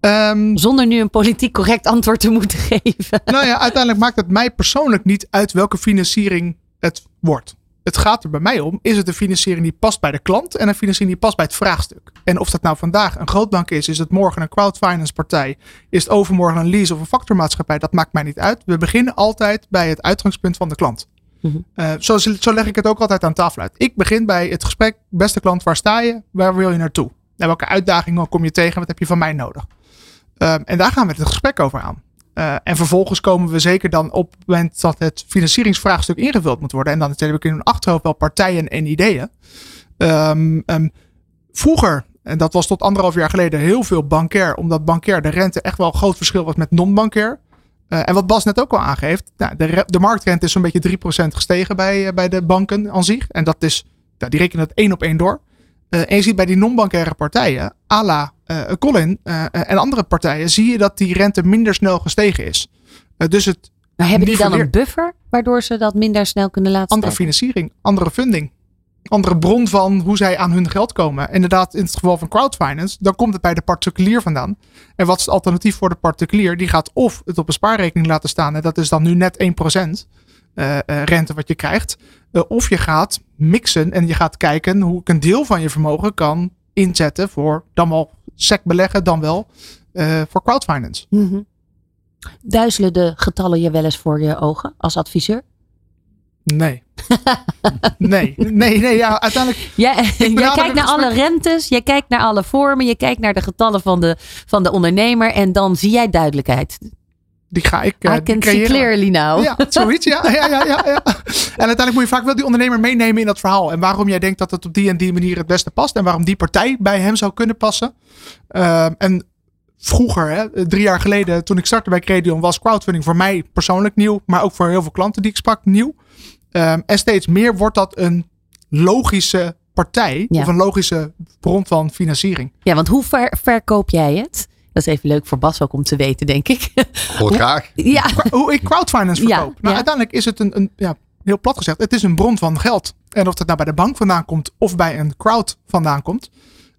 Um, Zonder nu een politiek correct antwoord te moeten geven. Nou ja, uiteindelijk maakt het mij persoonlijk niet uit welke financiering het wordt. Het gaat er bij mij om, is het een financiering die past bij de klant en een financiering die past bij het vraagstuk. En of dat nou vandaag een grootbank is, is het morgen een crowdfinance partij, is het overmorgen een lease of een factormaatschappij, dat maakt mij niet uit. We beginnen altijd bij het uitgangspunt van de klant. Mhm. Uh, zo, zo leg ik het ook altijd aan tafel uit. Ik begin bij het gesprek, beste klant, waar sta je? Waar wil je naartoe? En welke uitdagingen kom je tegen? Wat heb je van mij nodig? Um, en daar gaan we het gesprek over aan. Uh, en vervolgens komen we zeker dan op het moment dat het financieringsvraagstuk ingevuld moet worden. En dan heb ik in een achterhoofd wel partijen en ideeën. Um, um, vroeger, en dat was tot anderhalf jaar geleden, heel veel bankair. Omdat bankair de rente echt wel een groot verschil was met non-bankair. Uh, en wat Bas net ook al aangeeft. Nou, de, de marktrente is zo'n beetje 3% gestegen bij, uh, bij de banken aan zich. En dat is, nou, die rekenen het één op één door. Uh, en je ziet bij die non-bankaire partijen, à la uh, Colin uh, en andere partijen, zie je dat die rente minder snel gestegen is. dus het maar hebben die dan een buffer waardoor ze dat minder snel kunnen laten Andere stijgen? financiering, andere funding. Andere bron van hoe zij aan hun geld komen. Inderdaad, in het geval van crowdfinance, dan komt het bij de particulier vandaan. En wat is het alternatief voor de particulier? Die gaat of het op een spaarrekening laten staan. En dat is dan nu net 1% uh, rente wat je krijgt. Uh, of je gaat mixen en je gaat kijken hoe ik een deel van je vermogen kan inzetten voor dan wel sec beleggen, dan wel uh, voor crowdfinance. Mm -hmm. Duizelen de getallen je wel eens voor je ogen als adviseur? Nee. nee, nee, nee, ja, uiteindelijk. Ja, jij kijkt naar alle rentes, je kijkt naar alle vormen, je kijkt naar de getallen van de, van de ondernemer en dan zie jij duidelijkheid. Die ga ik. Uh, I can see clearly now. Ja, zoiets. Ja, ja, ja, ja, ja. En uiteindelijk moet je vaak wel die ondernemer meenemen in dat verhaal. En waarom jij denkt dat het op die en die manier het beste past. En waarom die partij bij hem zou kunnen passen. Uh, en vroeger, hè, drie jaar geleden, toen ik startte bij Credion, was crowdfunding voor mij persoonlijk nieuw, maar ook voor heel veel klanten die ik sprak nieuw. Ehm, en steeds meer wordt dat een logische partij Ja. of een logische bron van financiering. Ja, want hoe ver, verkoop jij het? Dat is even leuk voor Bas ook om te weten, denk ik. Hoor graag. ja, Hoe ik crowdfinance Ja, verkoop. nou, ja. uiteindelijk is het een, een ja, heel plat gezegd, het is een bron van geld. En of dat nou bij de bank vandaan komt of bij een crowd vandaan komt.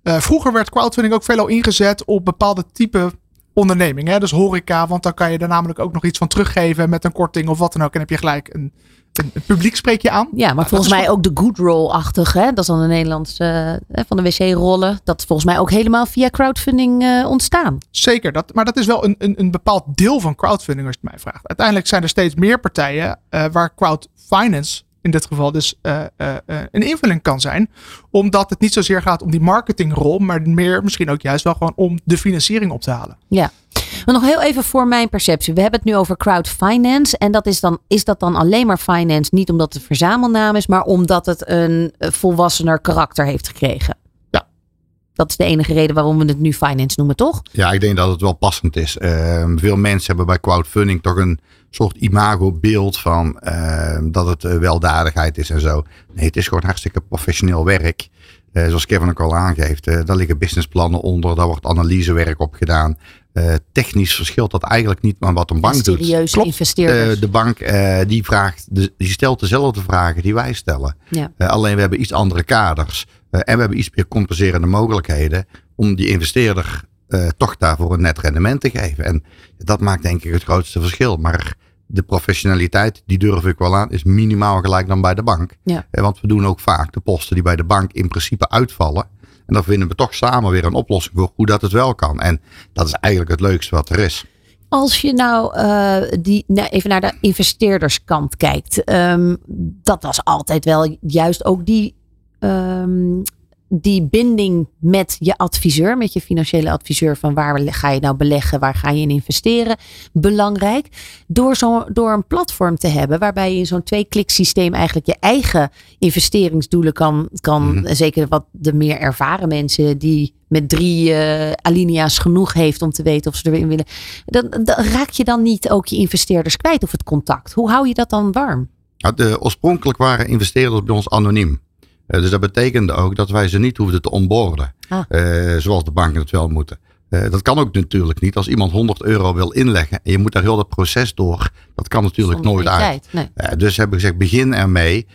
Eh, vroeger werd crowdfunding ook veelal ingezet op bepaalde type ondernemingen. Hè? Dus horeca, want dan kan je er namelijk ook nog iets van teruggeven met een korting of wat dan ook. En heb je gelijk een, een, een publiek spreek je aan. ja, maar dat volgens mij ook de good roll-achtig. Hè? Dat is dan een Nederlandse eh, van de wc-rollen. Dat is volgens mij ook helemaal via crowdfunding eh, ontstaan. Zeker, dat, maar dat is wel een, een, een bepaald deel van crowdfunding als je het mij vraagt. Uiteindelijk zijn er steeds meer partijen eh, waar crowdfinance in dit geval dus eh, eh, eh, een invulling kan zijn. Omdat het niet zozeer gaat om die marketingrol, maar meer misschien ook juist wel gewoon om de financiering op te halen. Ja. Maar nog heel even voor mijn perceptie. We hebben het nu over crowdfinance. En dat is, dan, is dat dan alleen maar finance? Niet omdat het een verzamelnaam is, maar omdat het een volwassener karakter heeft gekregen. Ja. Dat is de enige reden waarom we het nu finance noemen, toch? Ja, ik denk dat het wel passend is. Ehm, veel mensen hebben bij crowdfunding toch een soort imagobeeld van ehm, dat het eh, weldadigheid is en zo. Nee, het is gewoon hartstikke professioneel werk. Eh, zoals Kevin ook al aangeeft, eh, daar liggen businessplannen onder, daar wordt analysewerk op gedaan. Technisch verschilt dat eigenlijk niet aan wat een bank doet. Serieuze Klopt. investeerders. De bank die, vraagt, die stelt dezelfde vragen die wij stellen. ja. Alleen we hebben iets andere kaders. En we hebben iets meer compenserende mogelijkheden om die investeerder toch daarvoor een net rendement te geven. En dat maakt denk ik het grootste verschil. Maar de professionaliteit, die durf ik wel aan, is minimaal gelijk dan bij de bank. Ja. Want we doen ook vaak de posten die bij de bank in principe uitvallen. En dan vinden we toch samen weer een oplossing voor hoe dat het wel kan. En dat is eigenlijk het leukste wat er is. Als je nou, eh, die, nou even naar de investeerderskant kijkt. ehm, dat was altijd wel juist ook die, ehm, die binding met je adviseur, met je financiële adviseur. Van waar ga je nou beleggen, waar ga je in investeren. Belangrijk. Door, zo, door een platform te hebben waarbij je in zo'n twee-klik systeem eigenlijk je eigen investeringsdoelen kan. kan Mhm. Zeker wat de meer ervaren mensen die met drie eh, alinea's genoeg heeft om te weten of ze erin willen. Dan, dan raak je dan niet ook je investeerders kwijt of het contact. Hoe hou je dat dan warm? Nou, de, oorspronkelijk waren investeerders bij ons anoniem. Eh, dus dat betekende ook dat wij ze niet hoefden te onboorden. Ah. eh, zoals de banken het wel moeten. Eh, dat kan ook natuurlijk niet. Als iemand 100 euro wil inleggen en je moet daar heel dat proces door. Dat kan natuurlijk Zonder nooit uit. Nee. Dus hebben we gezegd, begin ermee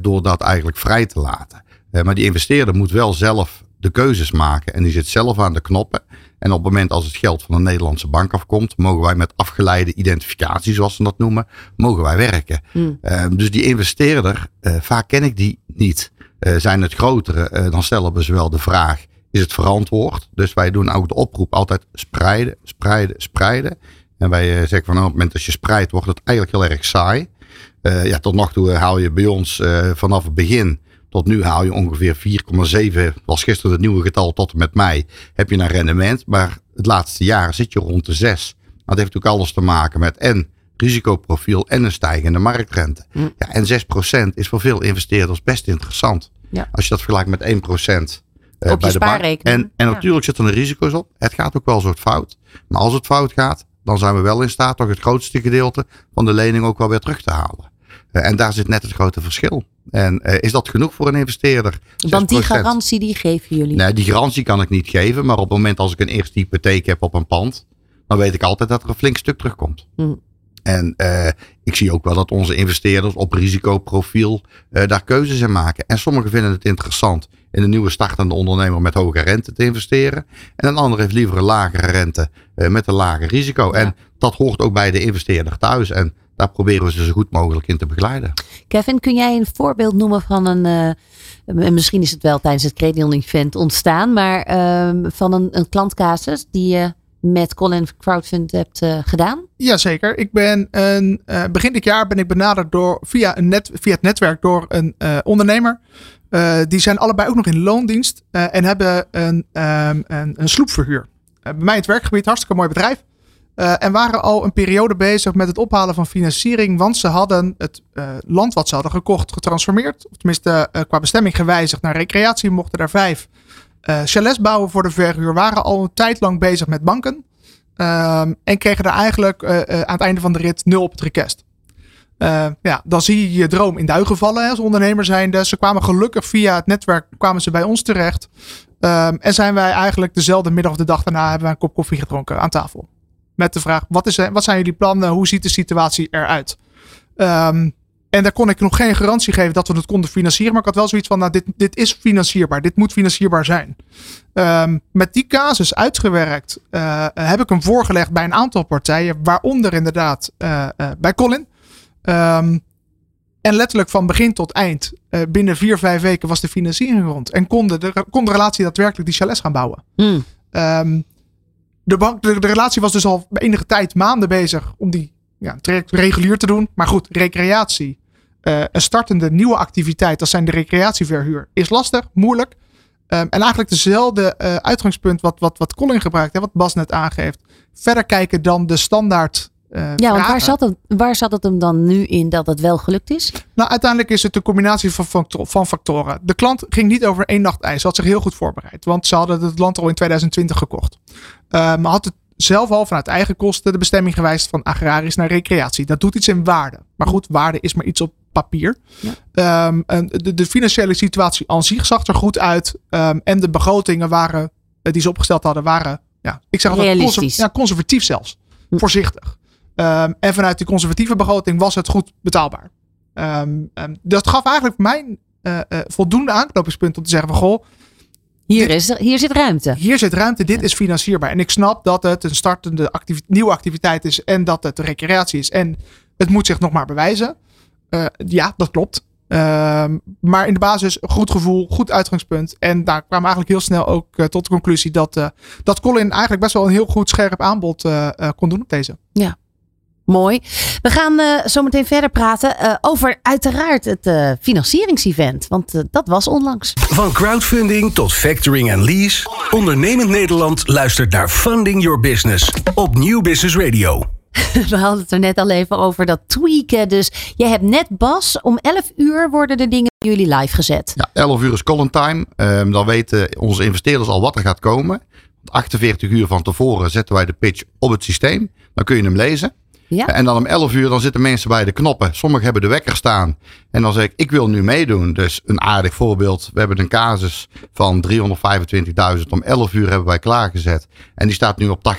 door dat eigenlijk vrij te laten. Maar die investeerder moet wel zelf de keuzes maken. En die zit zelf aan de knoppen. En op het moment als het geld van een Nederlandse bank afkomt, mogen wij met afgeleide identificatie, zoals ze dat noemen, mogen wij werken. Hmm. Dus die investeerder, vaak ken ik die niet. Eh, zijn het grotere, eh, dan stellen we ze wel de vraag, is het verantwoord? Dus wij doen ook de oproep altijd spreiden, spreiden, spreiden. En wij eh, zeggen van nou, op het moment dat je spreidt, wordt het eigenlijk heel erg saai. Ja, tot nog toe haal je bij ons vanaf het begin tot nu haal je ongeveer 4,7, was gisteren het nieuwe getal tot en met mei, heb je een rendement. Maar het laatste jaar zit je rond de 6. Dat heeft natuurlijk alles te maken met en risicoprofiel en een stijgende marktrente. Hm. Ja, en 6% is voor veel investeerders best interessant. Ja. Als je dat vergelijkt met 1% eh, Op je bij de bank. spaarrekening. En, en Ja. natuurlijk zitten er risico's op. Het gaat ook wel een soort fout. Maar als het fout gaat, dan zijn we wel in staat toch het grootste gedeelte van de lening ook wel weer terug te halen. Eh, en daar zit net het grote verschil. En eh, is dat genoeg voor een investeerder? Want die 6%? garantie die geven jullie. Nee, die garantie kan ik niet geven. Maar op het moment als ik een eerste hypotheek heb op een pand, dan weet ik altijd dat er een flink stuk terugkomt. Hmm. En eh, ik zie ook wel dat onze investeerders op risicoprofiel eh, daar keuzes in maken. En sommigen vinden het interessant in een nieuwe startende ondernemer met hoge rente te investeren. En een ander heeft liever een lagere rente eh, met een lager risico. Ja. En dat hoort ook bij de investeerder thuis. En daar proberen we ze zo goed mogelijk in te begeleiden. Kevin, kun jij een voorbeeld noemen van een. en misschien is het wel tijdens het Credion Event ontstaan, maar ehm, van een, een klantcasus die je met Colin Crowdfund hebt eh, gedaan? Jazeker. Ik ben een, eh, begin dit jaar ben ik benaderd door, via, een net, via het netwerk door een eh, ondernemer. Die zijn allebei ook nog in loondienst en hebben een, ehm, een, sloepverhuur. Bij mij het werkgebied, hartstikke mooi bedrijf. En waren al een periode bezig met het ophalen van financiering, want ze hadden het land wat ze hadden gekocht getransformeerd. Of tenminste qua bestemming gewijzigd naar recreatie, mochten daar vijf eh chalets voor de verhuur. Waren al een tijd lang bezig met banken. Ehm, en kregen er eigenlijk uh, uh, aan het einde van de rit nul op het request. Uh, ja, dan zie je je droom in duigen vallen hè, als ondernemer zijnde. Ze kwamen gelukkig via het netwerk kwamen ze bij ons terecht. Um, en zijn wij eigenlijk dezelfde middag of de dag daarna hebben wij een kop koffie gedronken aan tafel. Met de vraag, wat, is, wat zijn jullie plannen? Hoe ziet de situatie eruit? Um, en daar kon ik nog geen garantie geven dat we het konden financieren. Maar ik had wel zoiets van, nou, dit, dit is financierbaar. Dit moet financierbaar zijn. Um, met die casus uitgewerkt uh, heb ik hem voorgelegd bij een aantal partijen. Waaronder inderdaad uh, uh, bij Colin. Um, en letterlijk van begin tot eind, binnen vier, vijf weken was de financiering rond. En kon de, kon de relatie daadwerkelijk die chalets gaan bouwen. Hmm. Um, de, bank, de, de relatie was dus al enige tijd, maanden bezig om die ja, traject regulier te doen. Maar goed, recreatie. Uh, een startende nieuwe activiteit, dat zijn de recreatieverhuur, is lastig, moeilijk. Um, en eigenlijk dezelfde uh, uitgangspunt wat, wat, wat Colin gebruikt, hè, wat Bas net aangeeft. Verder kijken dan de standaard. Uh, ja, want waar zat, het, waar zat het hem dan nu in dat het wel gelukt is? Nou, uiteindelijk is het een combinatie van, van, factoren. De klant ging niet over één nacht ijs. Ze had zich heel goed voorbereid. Want ze hadden het land al in 2020 gekocht. Uh, maar had het zelf al vanuit eigen kosten de bestemming gewijzigd van agrarisch naar recreatie. Dat doet iets in waarde. Maar goed, waarde is maar iets op papier. Ja. Um, en de, de, financiële situatie aan zich zag er goed uit. Um, en de begrotingen waren, die ze opgesteld hadden, waren, ja, ik zeg altijd conserv ja, conservatief zelfs. Hm. Voorzichtig. Um, en vanuit die conservatieve begroting was het goed betaalbaar. dat gaf eigenlijk mijn uh, uh, voldoende aanknopingspunt om te zeggen van goh. Hier, dit, is er, hier zit ruimte. Hier zit ruimte. Dit ja. is financierbaar. En ik snap dat het een startende activi nieuwe activiteit is. En dat het recreatie is. En het moet zich nog maar bewijzen. Uh, ja, dat klopt. Uh, maar in de basis goed gevoel, goed uitgangspunt. En daar kwamen eigenlijk heel snel ook uh, tot de conclusie dat, uh, dat Colin eigenlijk best wel een heel goed scherp aanbod kon doen op deze. Ja. Mooi. We gaan uh, zo meteen verder praten uh, over uiteraard het uh, financieringsevent. Want dat was onlangs. Van crowdfunding tot factoring en lease. Ondernemend Nederland luistert naar Funding Your Business op Nieuw Business Radio. We hadden het er net al even over dat tweaken. Dus je hebt net Bas, om 11 uur worden de dingen bij jullie live gezet. Ja, 11 uur is calling time. Um, dan weten onze investeerders al wat er gaat komen. 48 uur van tevoren zetten wij de pitch op het systeem. Dan kun je hem lezen. Ja. En dan om 11 uur dan zitten mensen bij de knoppen. Sommigen hebben de wekker staan. En dan zeg ik, ik wil nu meedoen. Dus een aardig voorbeeld. We hebben een casus van 325.000. Om 11 uur hebben wij klaargezet. En die staat nu op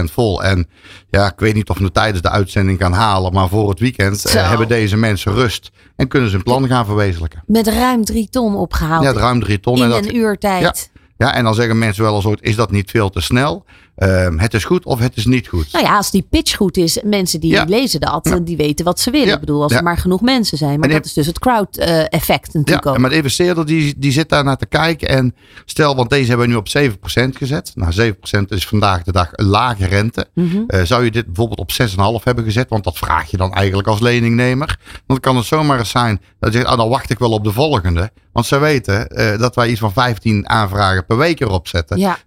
80% vol. En ja, ik weet niet of we het tijdens de uitzending gaan halen. Maar voor het weekend uh, hebben deze mensen rust. En kunnen ze hun plan gaan verwezenlijken. Met ruim 3 ton opgehaald. Ja, ruim 3 ton. In en dat, een uur tijd. Ja. Ja, en dan zeggen mensen wel eens ooit, is dat niet veel te snel? Uh, het is goed of het is niet goed. Nou ja, als die pitch goed is, mensen die ja. lezen dat, ja. die weten wat ze willen. Ja. Ik bedoel, als er maar genoeg mensen zijn. Maar en dat is dus het crowd uh, effect natuurlijk ook. Ja, maar de investeerder die, die zit daar naar te kijken. En stel, want deze hebben we nu op 7% gezet. Nou, 7% is vandaag de dag een lage rente. Mhm. Mm -hmm. uh, zou je dit bijvoorbeeld op 6,5 hebben gezet? Want dat vraag je dan eigenlijk als leningnemer. Dan kan het zomaar eens zijn dat je zegt, ah, dan wacht ik wel op de volgende. Want ze weten uh, dat wij iets van 15 aanvragen per week erop zetten.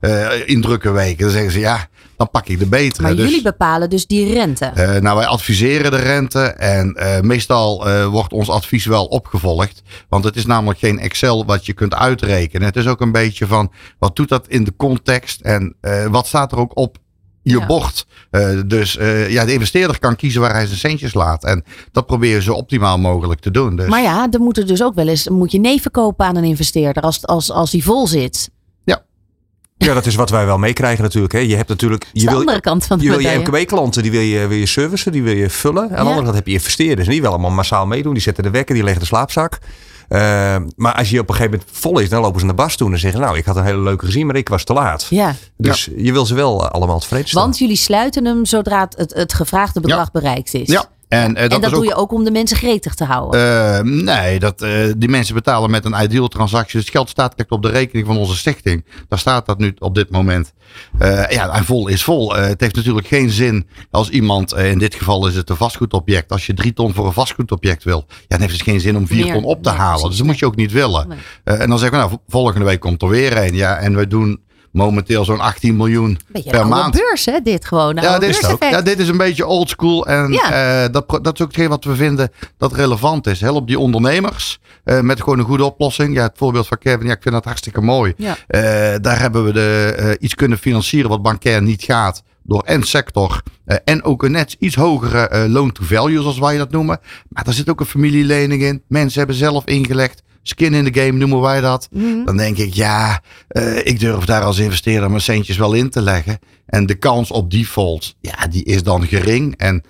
In drukke weken. Dan zeggen ze ja, dan pak ik de betere. Maar dus, jullie bepalen dus die rente. Uh, nou, wij adviseren de rente. En meestal wordt ons advies wel opgevolgd. Want het is namelijk geen Excel wat je kunt uitrekenen. Het is ook een beetje van wat doet dat in de context. En wat staat er ook op je ja. bocht. Uh, dus uh, ja, de investeerder kan kiezen waar hij zijn centjes laat. En dat proberen ze optimaal mogelijk te doen. Dus. Maar ja, dan moet er dus ook wel eens moet je nee verkopen aan een investeerder als, als, als die vol zit. Ja. Ja, dat is wat wij wel meekrijgen natuurlijk. Hè. Je hebt natuurlijk. Je de wil, andere kant van de je, wil je MKB-klanten, die wil je, wil je servicen, die wil je vullen. Aan de andere kant heb je investeerders. En die willen allemaal massaal meedoen. Die zetten de wekker, die leggen de slaapzak. Uh, maar als je op een gegeven moment vol is, dan lopen ze naar Bas toe en zeggen: Nou, ik had een hele leuke gezien, maar ik was te laat. Ja. Dus ja. je wil ze wel allemaal tevreden stellen. Want jullie sluiten hem zodra het, het gevraagde bedrag ja. bereikt is. Ja. En, uh, dat, en dat doe ook, je ook om de mensen gretig te houden? Uh, nee, dat, uh, die mensen betalen met een ideal transactie. Dus het geld staat op de rekening van onze stichting. Daar staat dat nu op dit moment. ja, en vol is vol. het heeft natuurlijk geen zin als iemand, in dit geval is het een vastgoedobject. Als je drie ton voor een vastgoedobject wil. Ja, dan heeft het geen zin om vier Meer, ton op te nee, halen. precies, dus dat moet je ook niet willen. Nee. en dan zeggen we, nou, volgende week komt er weer een. Ja, en we doen momenteel zo'n 18 miljoen Beetje per maand. beurs, hè, dit gewoon. Ja, dit is ook. Ja, dit is een beetje old school. En Ja. eh, dat, dat is ook hetgeen wat we vinden dat relevant is. Help die ondernemers eh, met gewoon een goede oplossing. Ja, het voorbeeld van Kevin, ja, ik vind dat hartstikke mooi. Ja. Eh, daar hebben we de, iets kunnen financieren wat bankair niet gaat. door en sector en ook een net iets hogere uh, loan to value, zoals wij dat noemen. Maar daar zit ook een familielening in. Mensen hebben zelf ingelegd. Skin in the game noemen wij dat. Mhm. Dan denk ik, ja, uh, ik durf daar als investeerder mijn centjes wel in te leggen. En de kans op default, ja, die is dan gering. En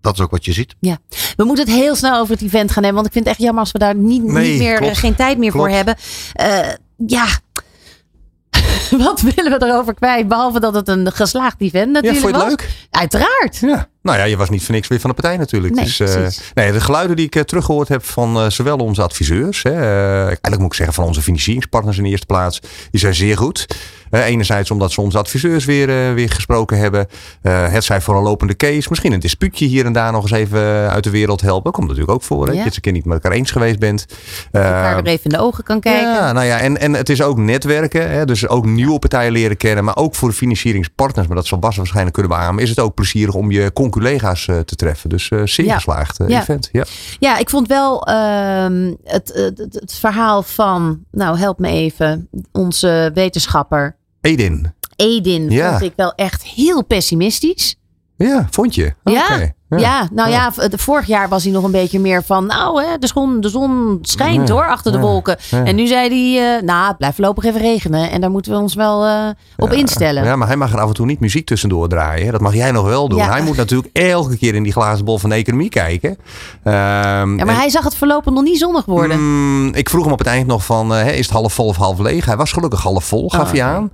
dat is ook wat je ziet. Ja, we moeten het heel snel over het event gaan hebben. Want ik vind het echt jammer als we daar niet, Nee, niet meer, klopt. geen tijd meer Klopt. voor hebben. Eh, ja, wat willen we erover kwijt? Behalve dat het een geslaagd event Ja, natuurlijk vond je het was. leuk? Uiteraard. Ja. Nou ja, je was niet voor niks weer van de partij natuurlijk. Nee, dus, eh, nee, de geluiden die ik eh, teruggehoord heb van eh, zowel onze adviseurs, hè, eigenlijk moet ik zeggen van onze financieringspartners in de eerste plaats, die zijn zeer goed. Enerzijds omdat ze onze adviseurs weer, weer gesproken hebben. Het zij voor een lopende case. Misschien een dispuutje hier en daar nog eens even uit de wereld helpen. Dat komt natuurlijk ook voor. Hè? Dat je het een keer niet met elkaar eens geweest bent. elkaar Eh, weer even in de ogen kan kijken. ja, nou ja, en, en het is ook netwerken. Hè? Dus ook nieuwe partijen leren kennen. Maar ook voor de financieringspartners, maar dat zal Bas waarschijnlijk kunnen beamen. Is het ook plezierig om je conculega's eh, te treffen. Dus eh, zeer Ja. geslaagd eh, Ja. event. Ja. Ja, ik vond wel ehm, het, het, het, verhaal van, nou help me even, onze wetenschapper Edin. Edin Ja. vond ik wel echt heel pessimistisch. Ja, vond je? Ja. Ja, nou ja, vorig jaar was hij nog een beetje meer van, nou hè, de zon, de zon schijnt Ja, hoor, achter de wolken. En nu zei hij, eh, nou het blijft voorlopig even regenen en daar moeten we ons wel eh, op instellen. Ja, maar hij mag er af en toe niet muziek tussendoor draaien. Dat mag jij nog wel doen. Hij moet natuurlijk elke keer in die glazen bol van de economie kijken. Ehm, Ja, maar en- hij zag het voorlopig nog niet zonnig worden. Mm, ik vroeg hem op het eind nog van, hè, is het half vol of half leeg? Hij was gelukkig half vol, gaf Oh, hij aan.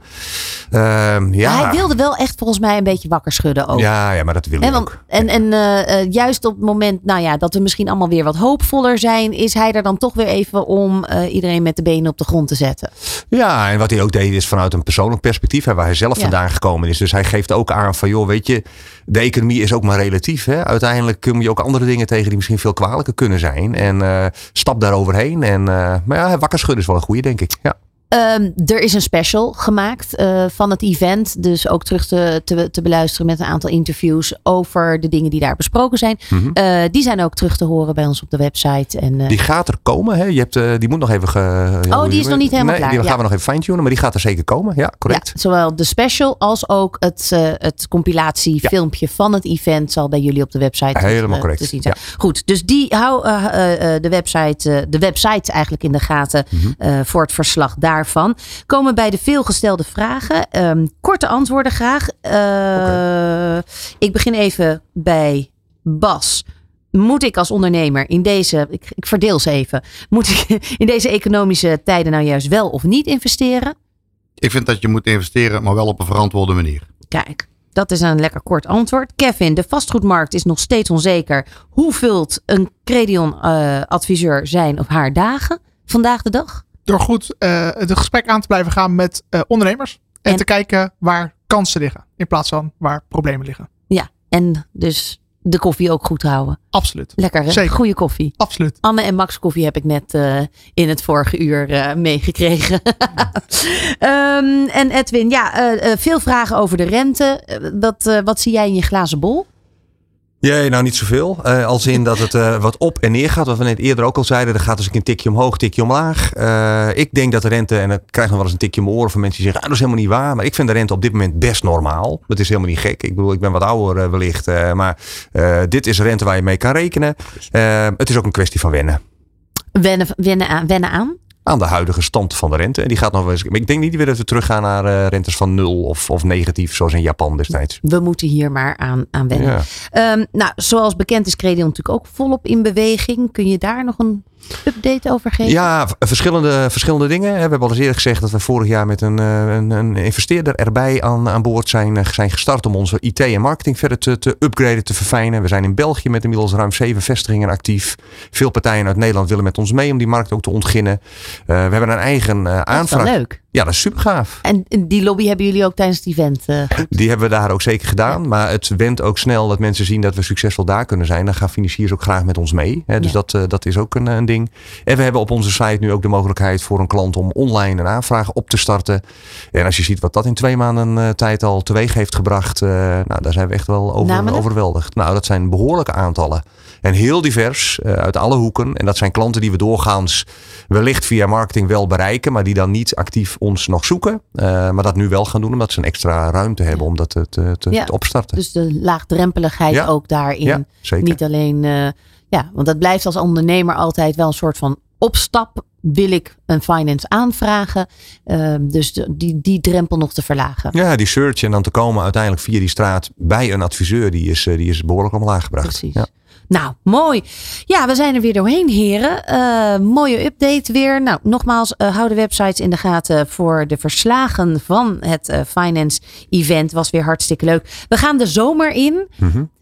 Ja. Maar hij wilde wel echt volgens mij een beetje wakker schudden ook. Ja, ja, maar dat wil ik ook. en en eh, eh, juist op het moment nou ja, dat we misschien allemaal weer wat hoopvoller zijn, is hij er dan toch weer even om eh, iedereen met de benen op de grond te zetten. Ja, en wat hij ook deed is vanuit een persoonlijk perspectief, hè, waar hij zelf Ja. vandaan gekomen is. Dus hij geeft ook aan van, joh, weet je, de economie is ook maar relatief. Hè? Uiteindelijk kom je ook andere dingen tegen die misschien veel kwalijker kunnen zijn. En eh, stap daar overheen. En, maar ja, wakker schudden is wel een goede, denk ik. Ja. Ehm, er is een special gemaakt eh, van het event. Dus ook terug te, te, te beluisteren met een aantal interviews over de dingen die daar besproken zijn. Mhm. Eh, die zijn ook terug te horen bij ons op de website. En, eh, Die gaat er komen. Hè? Je hebt, die moet nog even. Ge, Oh, die is nog niet helemaal nee, klaar, Die gaan we nog even fine-tunen, maar die gaat er zeker komen. Ja, correct. Ja, zowel de special als ook het, het compilatiefilmpje van het event zal bij jullie op de website Helemaal eh, correct, te zien zijn. Goed, dus die hou de, website, de website eigenlijk in de gaten Mhm. voor het verslag daarvan. Komen bij de veelgestelde vragen. Ehm, korte antwoorden graag. Eh, Ik begin even bij Bas. Moet ik als ondernemer in deze, ik, ik verdeel ze even, moet ik in deze economische tijden nou juist wel of niet investeren? Ik vind dat je moet investeren, maar wel op een verantwoorde manier. Kijk, dat is een lekker kort antwoord. Kevin, de vastgoedmarkt is nog steeds onzeker. Hoe vult een Credion-adviseur zijn of haar dagen vandaag de dag? Door goed eh het gesprek aan te blijven gaan met eh, ondernemers. En, En- te kijken waar kansen liggen. In plaats van waar problemen liggen. Ja, en dus de koffie ook goed houden. Absoluut. Lekker, hè? Zeker. goede koffie. Absoluut. Anne en Max koffie heb ik net eh, in het vorige uur meegekregen. Ehm, en Edwin, ja, veel vragen over de rente. Wat, wat zie jij in je glazen bol? Jee, nou niet zoveel. Eh als in dat het eh, wat op en neer gaat. Wat we net eerder ook al zeiden. Er gaat dus een tikje omhoog, tikje omlaag. Eh, ik denk dat de rente, en ik krijg nog wel eens een tikje in mijn oren van mensen die zeggen, ah, dat is helemaal niet waar. Maar ik vind de rente op dit moment best normaal. Dat is helemaal niet gek. Ik bedoel, ik ben wat ouder wellicht. maar dit is rente waar je mee kan rekenen. Het is ook een kwestie van wennen. Wennen, wennen, aan, wennen aan? Aan de huidige stand van de rente. En die gaat nog wel eens. maar Ik denk niet weer dat we teruggaan naar eh, rentes van nul of, of negatief, zoals in Japan destijds. We moeten hier maar aan, aan wennen. Ja. Ehm, nou, zoals bekend is Credion natuurlijk ook volop in beweging. Kun je daar nog een update over geven? Ja, verschillende, verschillende dingen. We hebben al eens eerder gezegd dat we vorig jaar met een, eh, een, een investeerder erbij aan, aan boord zijn, eh, zijn gestart om onze IT en marketing verder te, te upgraden, te verfijnen. We zijn in België met inmiddels ruim zeven vestigingen actief. Veel partijen uit Nederland willen met ons mee om die markt ook te ontginnen. Eh, we hebben een eigen Dat is wel aanvraag. leuk. Ja, dat is super gaaf. En die lobby hebben jullie ook tijdens het event goed? Die hebben we daar ook zeker gedaan. Maar het wendt ook snel dat mensen zien dat we succesvol daar kunnen zijn. Dan gaan financiers ook graag met ons mee. Hè, dus Ja. dat, dat is ook een, een En we hebben op onze site nu ook de mogelijkheid voor een klant om online een aanvraag op te starten. En als je ziet wat dat in twee maanden uh, tijd al teweeg heeft gebracht, uh, nou, daar zijn we echt wel over, overweldigd. Nou, dat zijn behoorlijke aantallen. En heel divers, uh, uit alle hoeken. En dat zijn klanten die we doorgaans wellicht via marketing wel bereiken, maar die dan niet actief ons nog zoeken. maar dat nu wel gaan doen, omdat ze een extra ruimte hebben om dat te, te, te, ja, te opstarten. Dus de laagdrempeligheid Ja. ook daarin. Ja, zeker. Niet alleen, eh, ja, want dat blijft als ondernemer altijd wel een soort van opstap. Wil ik een finance aanvragen? Eh, dus de- die, die drempel nog te verlagen. Ja, die search en dan te komen uiteindelijk via die straat bij een adviseur, die is, eh, die is behoorlijk omlaag gebracht. Precies. Ja. Nou, mooi. Ja, we zijn er weer doorheen, heren. Eh, mooie update weer. Nou, nogmaals, eh, hou de websites in de gaten voor de verslagen van het eh, Finance Event. Was weer hartstikke leuk. We gaan de zomer in.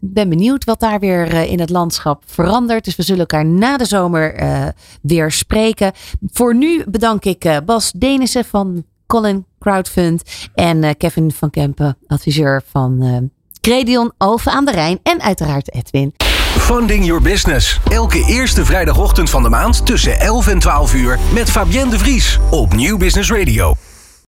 Ik ben benieuwd wat daar weer in het landschap verandert. Dus we zullen elkaar na de zomer weer spreken. Voor nu bedank ik Bas Denissen van Colin Crowdfund en Kevin van Kempen, adviseur van Credion Alphen aan de Rijn en uiteraard Edwin. Funding Your Business. Elke eerste vrijdagochtend van de maand tussen 11 en 12 uur met Fabienne de Vries op Nieuw Business Radio.